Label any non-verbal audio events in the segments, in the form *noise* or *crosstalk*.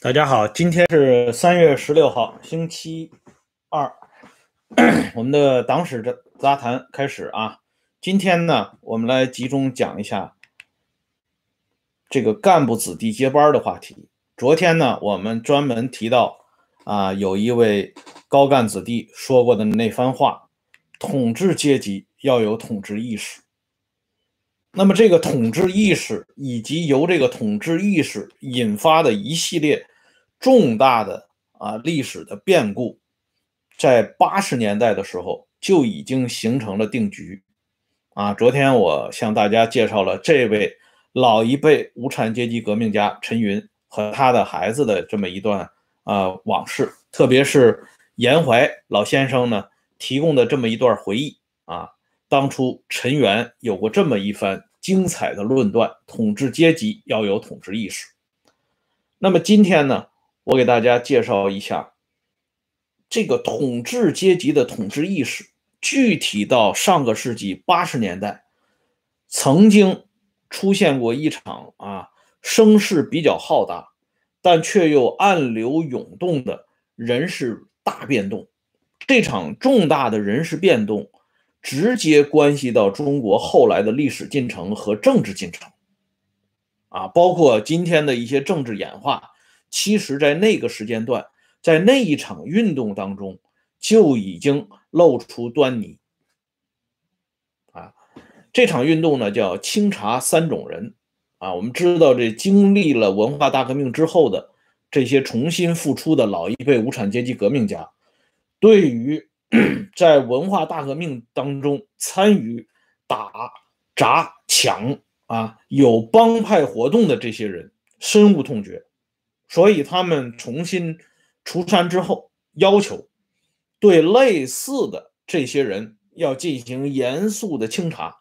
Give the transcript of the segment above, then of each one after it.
大家好，今天是三月十六号，星期二，*clears throat* 我们的党史杂杂谈开始啊。今天呢，我们来集中讲一下这个干部子弟接班的话题。昨天呢，我们专门提到啊，有一位高干子弟说过的那番话：统治阶级要有统治意识。那么，这个统治意识以及由这个统治意识引发的一系列重大的啊历史的变故，在八十年代的时候就已经形成了定局。啊，昨天我向大家介绍了这位老一辈无产阶级革命家陈云和他的孩子的这么一段啊往事，特别是严怀老先生呢提供的这么一段回忆啊。当初陈元有过这么一番精彩的论断：统治阶级要有统治意识。那么今天呢，我给大家介绍一下这个统治阶级的统治意识。具体到上个世纪八十年代，曾经出现过一场啊声势比较浩大，但却又暗流涌动的人事大变动。这场重大的人事变动。直接关系到中国后来的历史进程和政治进程，啊，包括今天的一些政治演化，其实，在那个时间段，在那一场运动当中就已经露出端倪。啊，这场运动呢叫清查三种人，啊，我们知道这经历了文化大革命之后的这些重新复出的老一辈无产阶级革命家，对于。*clears throat* 在文化大革命当中参与打砸抢啊，有帮派活动的这些人深恶痛绝，所以他们重新出山之后，要求对类似的这些人要进行严肃的清查，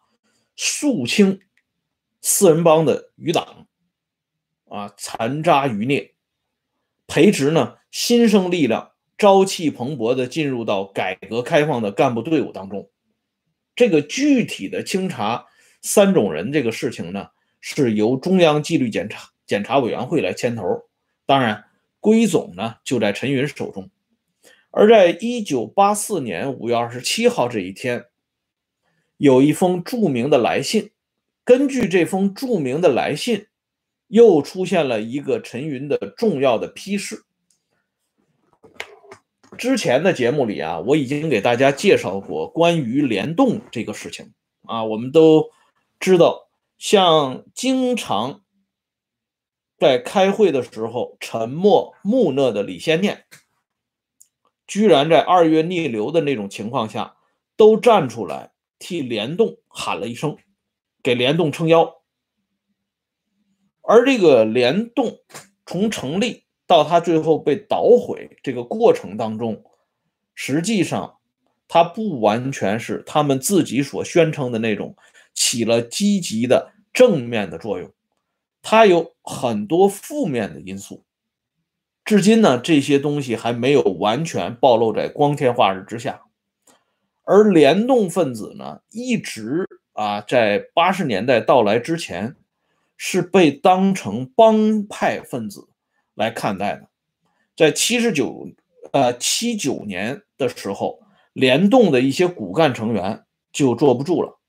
肃清四人帮的余党啊，残渣余孽，培植呢新生力量。朝气蓬勃地进入到改革开放的干部队伍当中，这个具体的清查三种人这个事情呢，是由中央纪律检查检查委员会来牵头，当然归总呢就在陈云手中。而在一九八四年五月二十七号这一天，有一封著名的来信，根据这封著名的来信，又出现了一个陈云的重要的批示。之前的节目里啊，我已经给大家介绍过关于联动这个事情啊。我们都知道，像经常在开会的时候沉默木讷的李先念，居然在二月逆流的那种情况下，都站出来替联动喊了一声，给联动撑腰。而这个联动从成立。到他最后被捣毁这个过程当中，实际上他不完全是他们自己所宣称的那种起了积极的正面的作用，它有很多负面的因素。至今呢，这些东西还没有完全暴露在光天化日之下。而联动分子呢，一直啊，在八十年代到来之前，是被当成帮派分子。来看待的，在七十九呃七九年的时候，联动的一些骨干成员就坐不住了，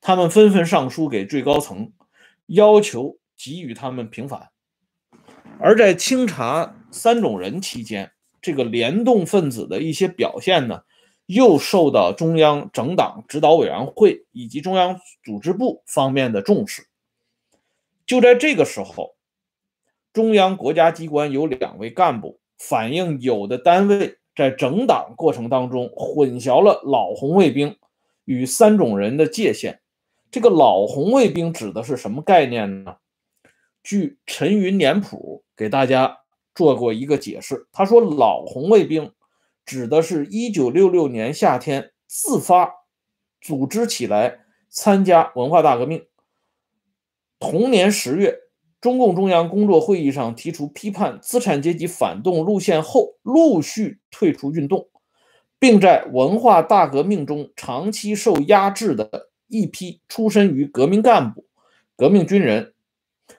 他们纷纷上书给最高层，要求给予他们平反。而在清查三种人期间，这个联动分子的一些表现呢，又受到中央整党指导委员会以及中央组织部方面的重视。就在这个时候。中央国家机关有两位干部反映，有的单位在整党过程当中混淆了老红卫兵与三种人的界限。这个老红卫兵指的是什么概念呢？据陈云年谱给大家做过一个解释，他说老红卫兵指的是一九六六年夏天自发组织起来参加文化大革命，同年十月。中共中央工作会议上提出批判资产阶级反动路线后，陆续退出运动，并在文化大革命中长期受压制的一批出身于革命干部、革命军人，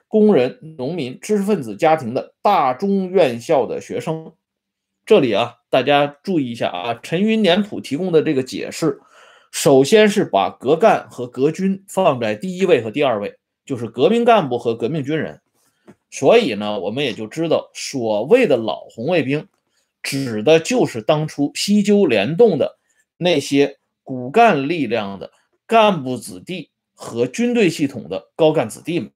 工人、农民、知识分子家庭的大中院校的学生。这里啊，大家注意一下啊，陈云年谱提供的这个解释，首先是把革干和革军放在第一位和第二位，就是革命干部和革命军人。所以呢，我们也就知道，所谓的老红卫兵，指的就是当初西纠联动的那些骨干力量的干部子弟和军队系统的高干子弟们。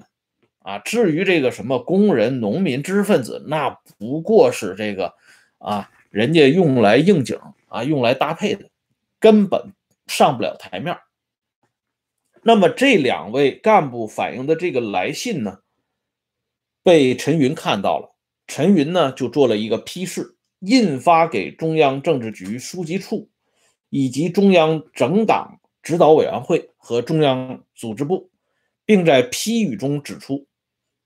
啊，至于这个什么工人、农民、知识分子，那不过是这个。啊，人家用来应景啊，用来搭配的，根本上不了台面。那么这两位干部反映的这个来信呢，被陈云看到了，陈云呢就做了一个批示，印发给中央政治局书记处以及中央整党指导委员会和中央组织部，并在批语中指出，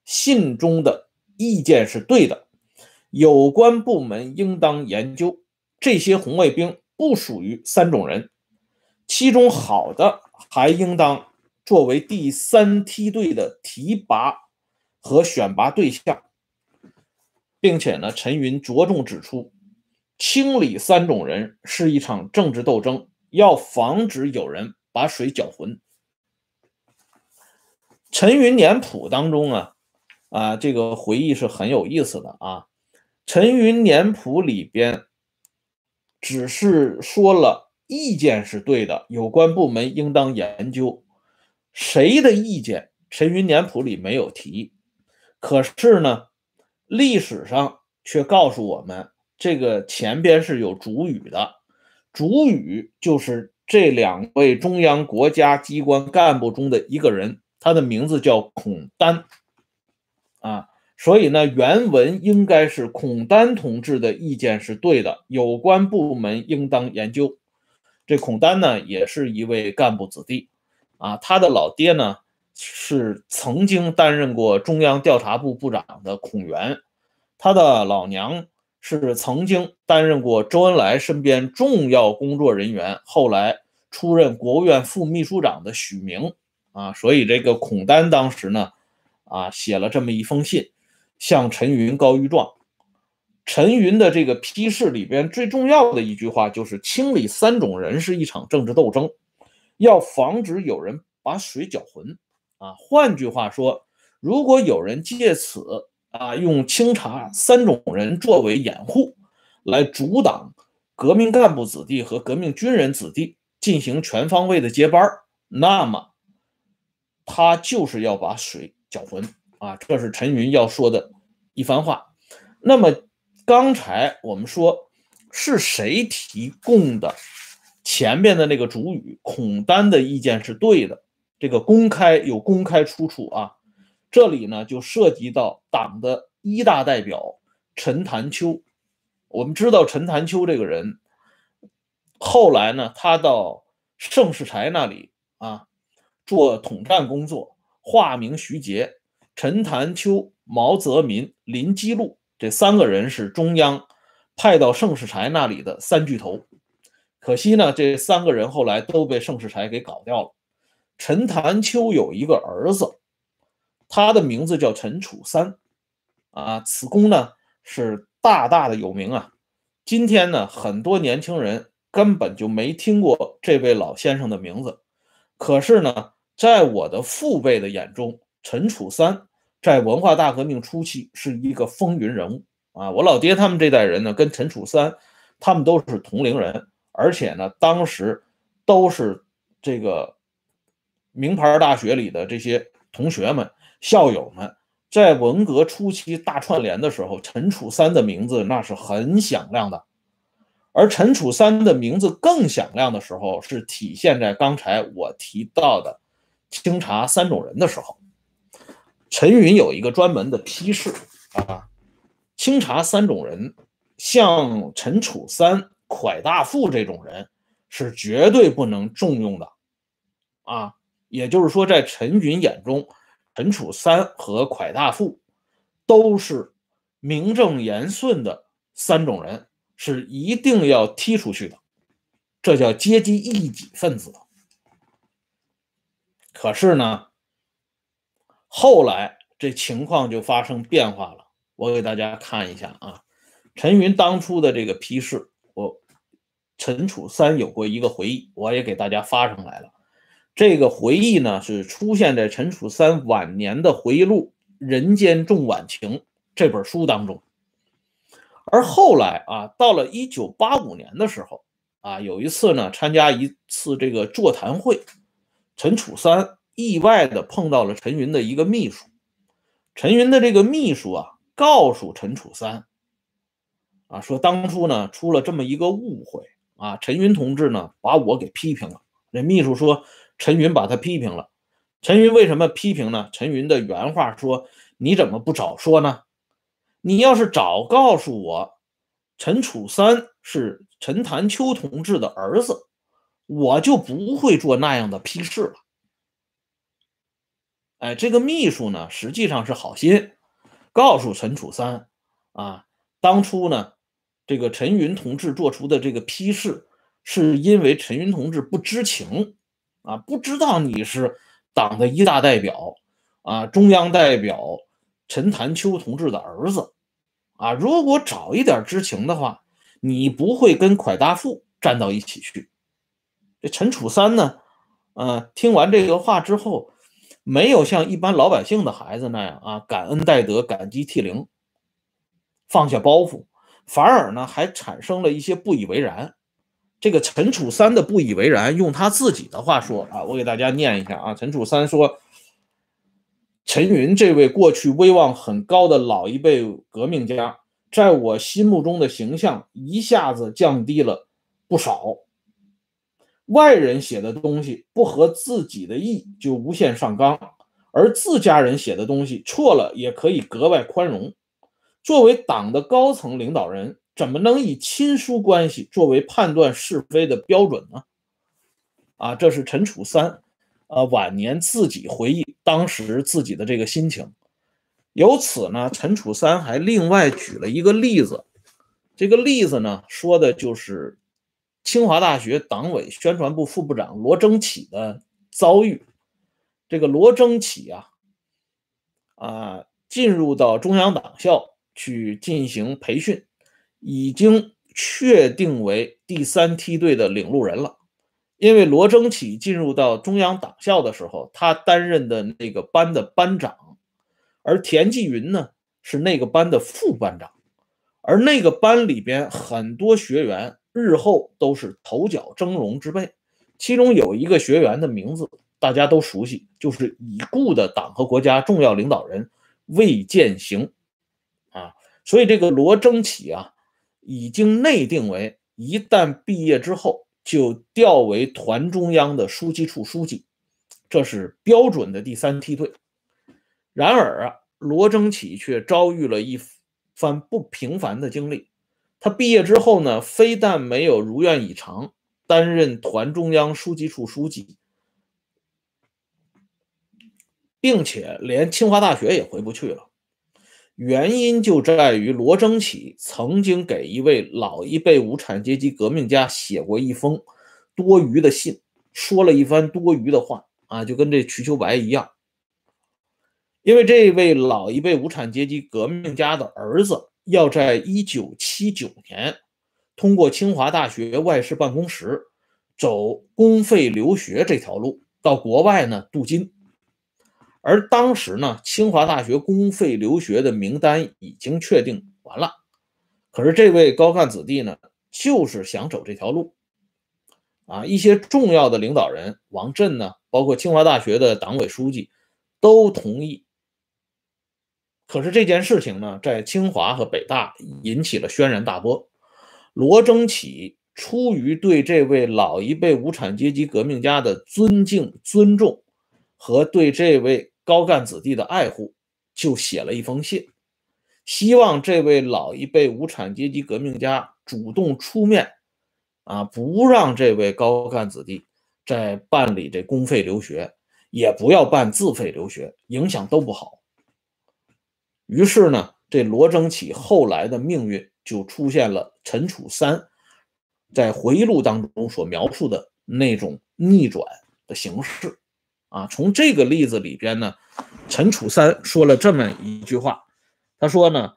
信中的意见是对的。有关部门应当研究，这些红卫兵不属于三种人，其中好的还应当作为第三梯队的提拔和选拔对象，并且呢，陈云着重指出，清理三种人是一场政治斗争，要防止有人把水搅浑。陈云年谱当中啊，啊，这个回忆是很有意思的啊。陈云年谱里边只是说了意见是对的，有关部门应当研究。谁的意见？陈云年谱里没有提。可是呢，历史上却告诉我们，这个前边是有主语的，主语就是这两位中央国家机关干部中的一个人，他的名字叫孔丹，啊。所以呢，原文应该是孔丹同志的意见是对的，有关部门应当研究。这孔丹呢，也是一位干部子弟，啊，他的老爹呢是曾经担任过中央调查部部长的孔元，他的老娘是曾经担任过周恩来身边重要工作人员，后来出任国务院副秘书长的许明，啊，所以这个孔丹当时呢，啊，写了这么一封信。向陈云告御状，陈云的这个批示里边最重要的一句话就是清理三种人是一场政治斗争，要防止有人把水搅浑啊。换句话说，如果有人借此啊用清查三种人作为掩护，来阻挡革命干部子弟和革命军人子弟进行全方位的接班那么他就是要把水搅浑。啊，这是陈云要说的一番话。那么刚才我们说是谁提供的？前面的那个主语孔丹的意见是对的，这个公开有公开出处啊。这里呢就涉及到党的一大代表陈潭秋。我们知道陈潭秋这个人，后来呢他到盛世才那里啊做统战工作，化名徐杰。陈潭秋、毛泽民、林基禄这三个人是中央派到盛世才那里的三巨头。可惜呢，这三个人后来都被盛世才给搞掉了。陈潭秋有一个儿子，他的名字叫陈楚三。啊，此公呢是大大的有名啊。今天呢，很多年轻人根本就没听过这位老先生的名字。可是呢，在我的父辈的眼中，陈楚三。在文化大革命初期是一个风云人物啊！我老爹他们这代人呢，跟陈楚三他们都是同龄人，而且呢，当时都是这个名牌大学里的这些同学们、校友们，在文革初期大串联的时候，陈楚三的名字那是很响亮的。而陈楚三的名字更响亮的时候，是体现在刚才我提到的清查三种人的时候。陈云有一个专门的批示啊，清查三种人，像陈楚三、蒯大富这种人是绝对不能重用的啊。也就是说，在陈云眼中，陈楚三和蒯大富都是名正言顺的三种人，是一定要踢出去的，这叫阶级异己分子。可是呢？后来这情况就发生变化了。我给大家看一下啊，陈云当初的这个批示，我陈楚三有过一个回忆，我也给大家发上来了。这个回忆呢，是出现在陈楚三晚年的回忆录《人间重晚情》这本书当中。而后来啊，到了一九八五年的时候啊，有一次呢，参加一次这个座谈会，陈楚三意外的碰到了陈云的一个秘书。陈云的这个秘书啊，告诉陈楚三啊，说当初呢出了这么一个误会啊，陈云同志呢把我给批评了。那秘书说，陈云把他批评了。陈云为什么批评呢？陈云的原话说：“你怎么不早说呢？”你要是早告诉我，陈楚三是陈潭秋同志的儿子，我就不会做那样的批示了。哎，这个秘书呢，实际上是好心，告诉陈楚三啊，当初呢，这个陈云同志做出的这个批示，是因为陈云同志不知情啊，不知道你是党的一大代表啊，中央代表。陈潭秋同志的儿子，啊，如果早一点知情的话，你不会跟蒯大富站到一起去。这陈楚三呢，呃，听完这个话之后，没有像一般老百姓的孩子那样啊，感恩戴德、感激涕零，放下包袱，反而呢，还产生了一些不以为然。这个陈楚三的不以为然，用他自己的话说啊，我给大家念一下啊，陈楚三说。陈云这位过去威望很高的老一辈革命家，在我心目中的形象一下子降低了不少。外人写的东西不合自己的意，就无限上纲；而自家人写的东西错了，也可以格外宽容。作为党的高层领导人，怎么能以亲疏关系作为判断是非的标准呢？啊，这是陈楚三。呃，晚年自己回忆当时自己的这个心情，由此呢，陈楚三还另外举了一个例子，这个例子呢，说的就是清华大学党委宣传部副部长罗征启的遭遇。这个罗征启啊，啊，进入到中央党校去进行培训，已经确定为第三梯队的领路人了。因为罗征启进入到中央党校的时候，他担任的那个班的班长，而田纪云呢是那个班的副班长，而那个班里边很多学员日后都是头角峥嵘之辈，其中有一个学员的名字大家都熟悉，就是已故的党和国家重要领导人魏建行，所以这个罗征启啊，已经内定为一旦毕业之后。就调为团中央的书记处书记，这是标准的第三梯队。然而啊，罗征启却遭遇了一番不平凡的经历。他毕业之后呢，非但没有如愿以偿担任团中央书记处书记，并且连清华大学也回不去了。原因就在于罗征启曾经给一位老一辈无产阶级革命家写过一封多余的信，说了一番多余的话啊，就跟这瞿秋白一样。因为这位老一辈无产阶级革命家的儿子要在一九七九年通过清华大学外事办公室走公费留学这条路到国外呢镀金。而当时呢，清华大学公费留学的名单已经确定完了，可是这位高干子弟呢，就是想走这条路，啊，一些重要的领导人，王震呢，包括清华大学的党委书记，都同意。可是这件事情呢，在清华和北大引起了轩然大波。罗征起出于对这位老一辈无产阶级革命家的尊敬、尊重和对这位。高干子弟的爱护，就写了一封信，希望这位老一辈无产阶级革命家主动出面，啊，不让这位高干子弟在办理这公费留学，也不要办自费留学，影响都不好。于是呢，这罗征启后来的命运就出现了陈楚三在回忆录当中所描述的那种逆转的形式。啊。从这个例子里边呢，陈楚三说了这么一句话，他说呢，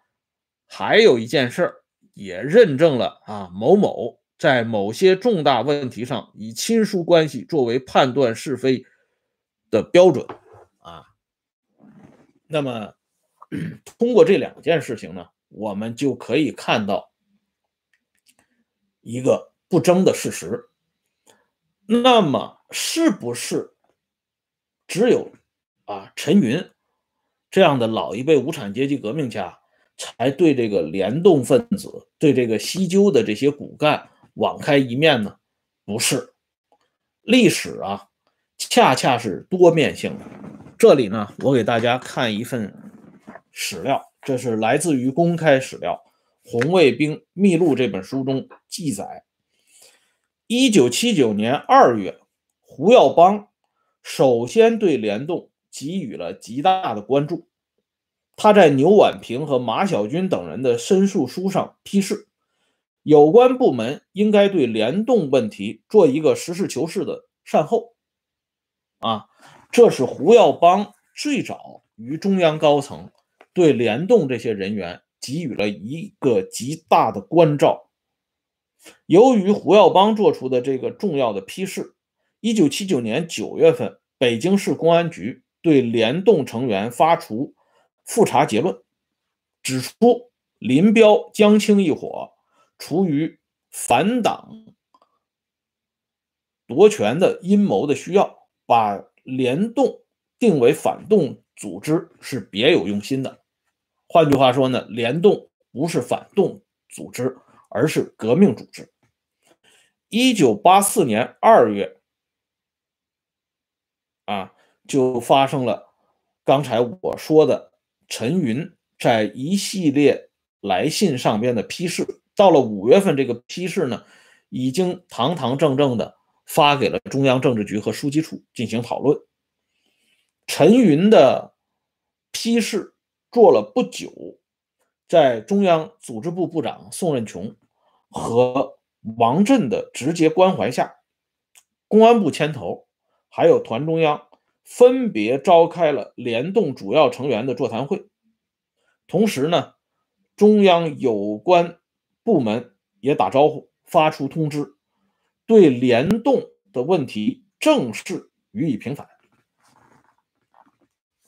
还有一件事儿也认证了啊，某某在某些重大问题上以亲疏关系作为判断是非的标准啊。那么 *clears throat* 通过这两件事情呢，我们就可以看到一个不争的事实。那么，是不是只有啊陈云这样的老一辈无产阶级革命家，才对这个联动分子、对这个西纠的这些骨干网开一面呢？不是，历史啊，恰恰是多面性的。这里呢，我给大家看一份史料，这是来自于公开史料《红卫兵秘录》这本书中记载。一九七九年二月，胡耀邦首先对联动给予了极大的关注。他在牛婉平和马晓军等人的申诉书上批示，有关部门应该对联动问题做一个实事求是的善后。啊，这是胡耀邦最早于中央高层对联动这些人员给予了一个极大的关照。由于胡耀邦做出的这个重要的批示，一九七九年九月份，北京市公安局对联动成员发出复查结论，指出林彪、江青一伙出于反党夺权的阴谋的需要，把联动定为反动组织是别有用心的。换句话说呢，联动不是反动组织。而是革命组织。一九八四年二月，啊，就发生了刚才我说的陈云在一系列来信上边的批示。到了五月份，这个批示呢，已经堂堂正正的发给了中央政治局和书记处进行讨论。陈云的批示做了不久，在中央组织部部长宋任穷。和王震的直接关怀下，公安部牵头，还有团中央分别召开了联动主要成员的座谈会。同时呢，中央有关部门也打招呼，发出通知，对联动的问题正式予以平反。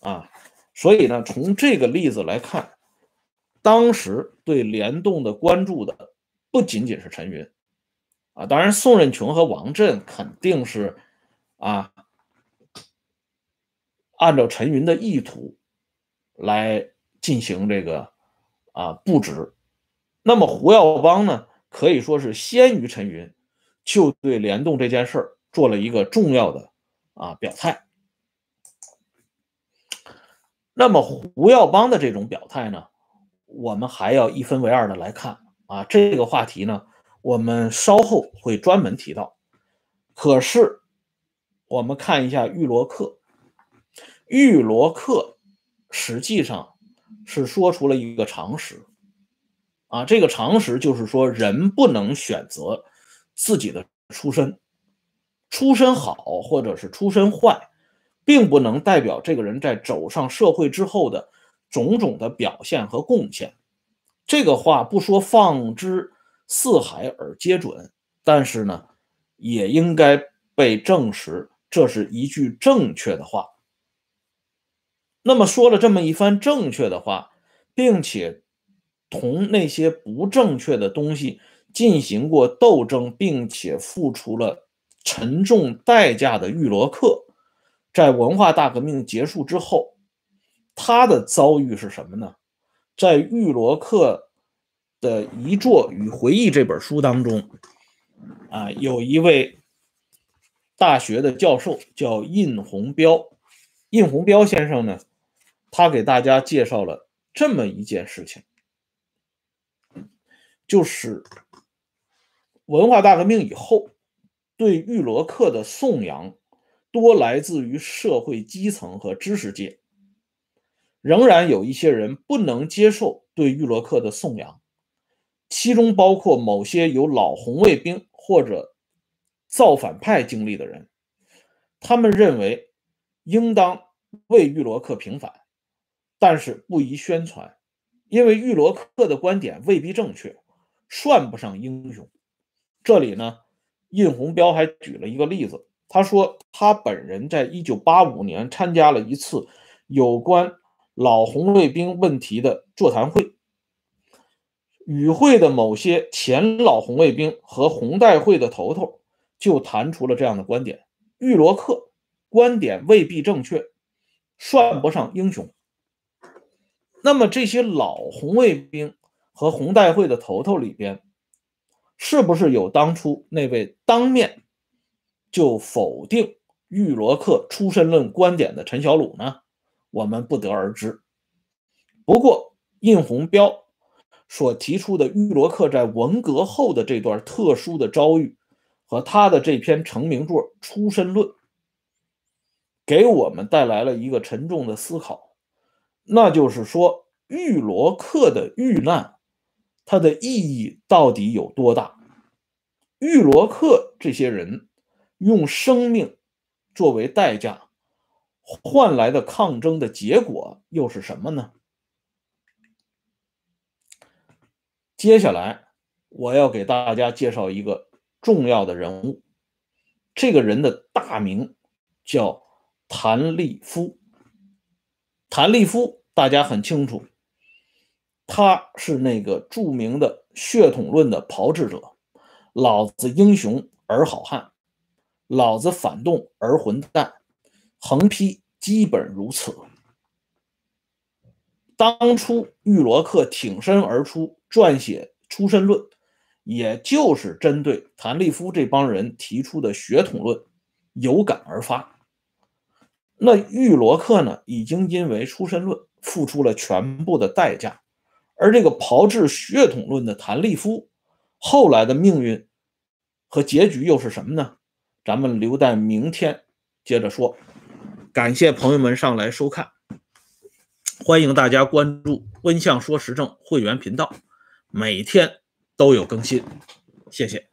啊，所以呢，从这个例子来看，当时对联动的关注的。不仅仅是陈云，啊，当然宋任穷和王震肯定是啊，按照陈云的意图来进行这个啊布置。那么胡耀邦呢，可以说是先于陈云，就对联动这件事儿做了一个重要的啊表态。那么胡耀邦的这种表态呢，我们还要一分为二的来看。啊，这个话题呢，我们稍后会专门提到。可是，我们看一下玉罗克，玉罗克实际上是说出了一个常识。啊，这个常识就是说，人不能选择自己的出身，出身好或者是出身坏，并不能代表这个人在走上社会之后的种种的表现和贡献。这个话不说放之四海而皆准，但是呢，也应该被证实，这是一句正确的话。那么说了这么一番正确的话，并且同那些不正确的东西进行过斗争，并且付出了沉重代价的玉罗克，在文化大革命结束之后，他的遭遇是什么呢？在玉罗克的遗作与回忆这本书当中，啊，有一位大学的教授叫印洪彪，印洪彪先生呢，他给大家介绍了这么一件事情，就是文化大革命以后，对玉罗克的颂扬多来自于社会基层和知识界。仍然有一些人不能接受对玉罗克的颂扬，其中包括某些有老红卫兵或者造反派经历的人。他们认为应当为玉罗克平反，但是不宜宣传，因为玉罗克的观点未必正确，算不上英雄。这里呢，印红标还举了一个例子，他说他本人在一九八五年参加了一次有关老红卫兵问题的座谈会，与会的某些前老红卫兵和红代会的头头就谈出了这样的观点：玉罗克观点未必正确，算不上英雄。那么这些老红卫兵和红代会的头头里边，是不是有当初那位当面就否定玉罗克出身论观点的陈小鲁呢？我们不得而知。不过，印红标所提出的玉罗克在文革后的这段特殊的遭遇，和他的这篇成名作《出身论》，给我们带来了一个沉重的思考，那就是说，玉罗克的遇难，它的意义到底有多大？玉罗克这些人用生命作为代价。换来的抗争的结果又是什么呢？接下来我要给大家介绍一个重要的人物，这个人的大名叫谭立夫。谭立夫大家很清楚，他是那个著名的血统论的炮制者，“老子英雄而好汉，老子反动而混蛋”。横批基本如此。当初玉罗克挺身而出撰写《出身论》，也就是针对谭立夫这帮人提出的血统论有感而发。那玉罗克呢，已经因为《出身论》付出了全部的代价，而这个炮制血统论的谭立夫后来的命运和结局又是什么呢？咱们留待明天接着说。感谢朋友们上来收看，欢迎大家关注“温相说时政”会员频道，每天都有更新，谢谢。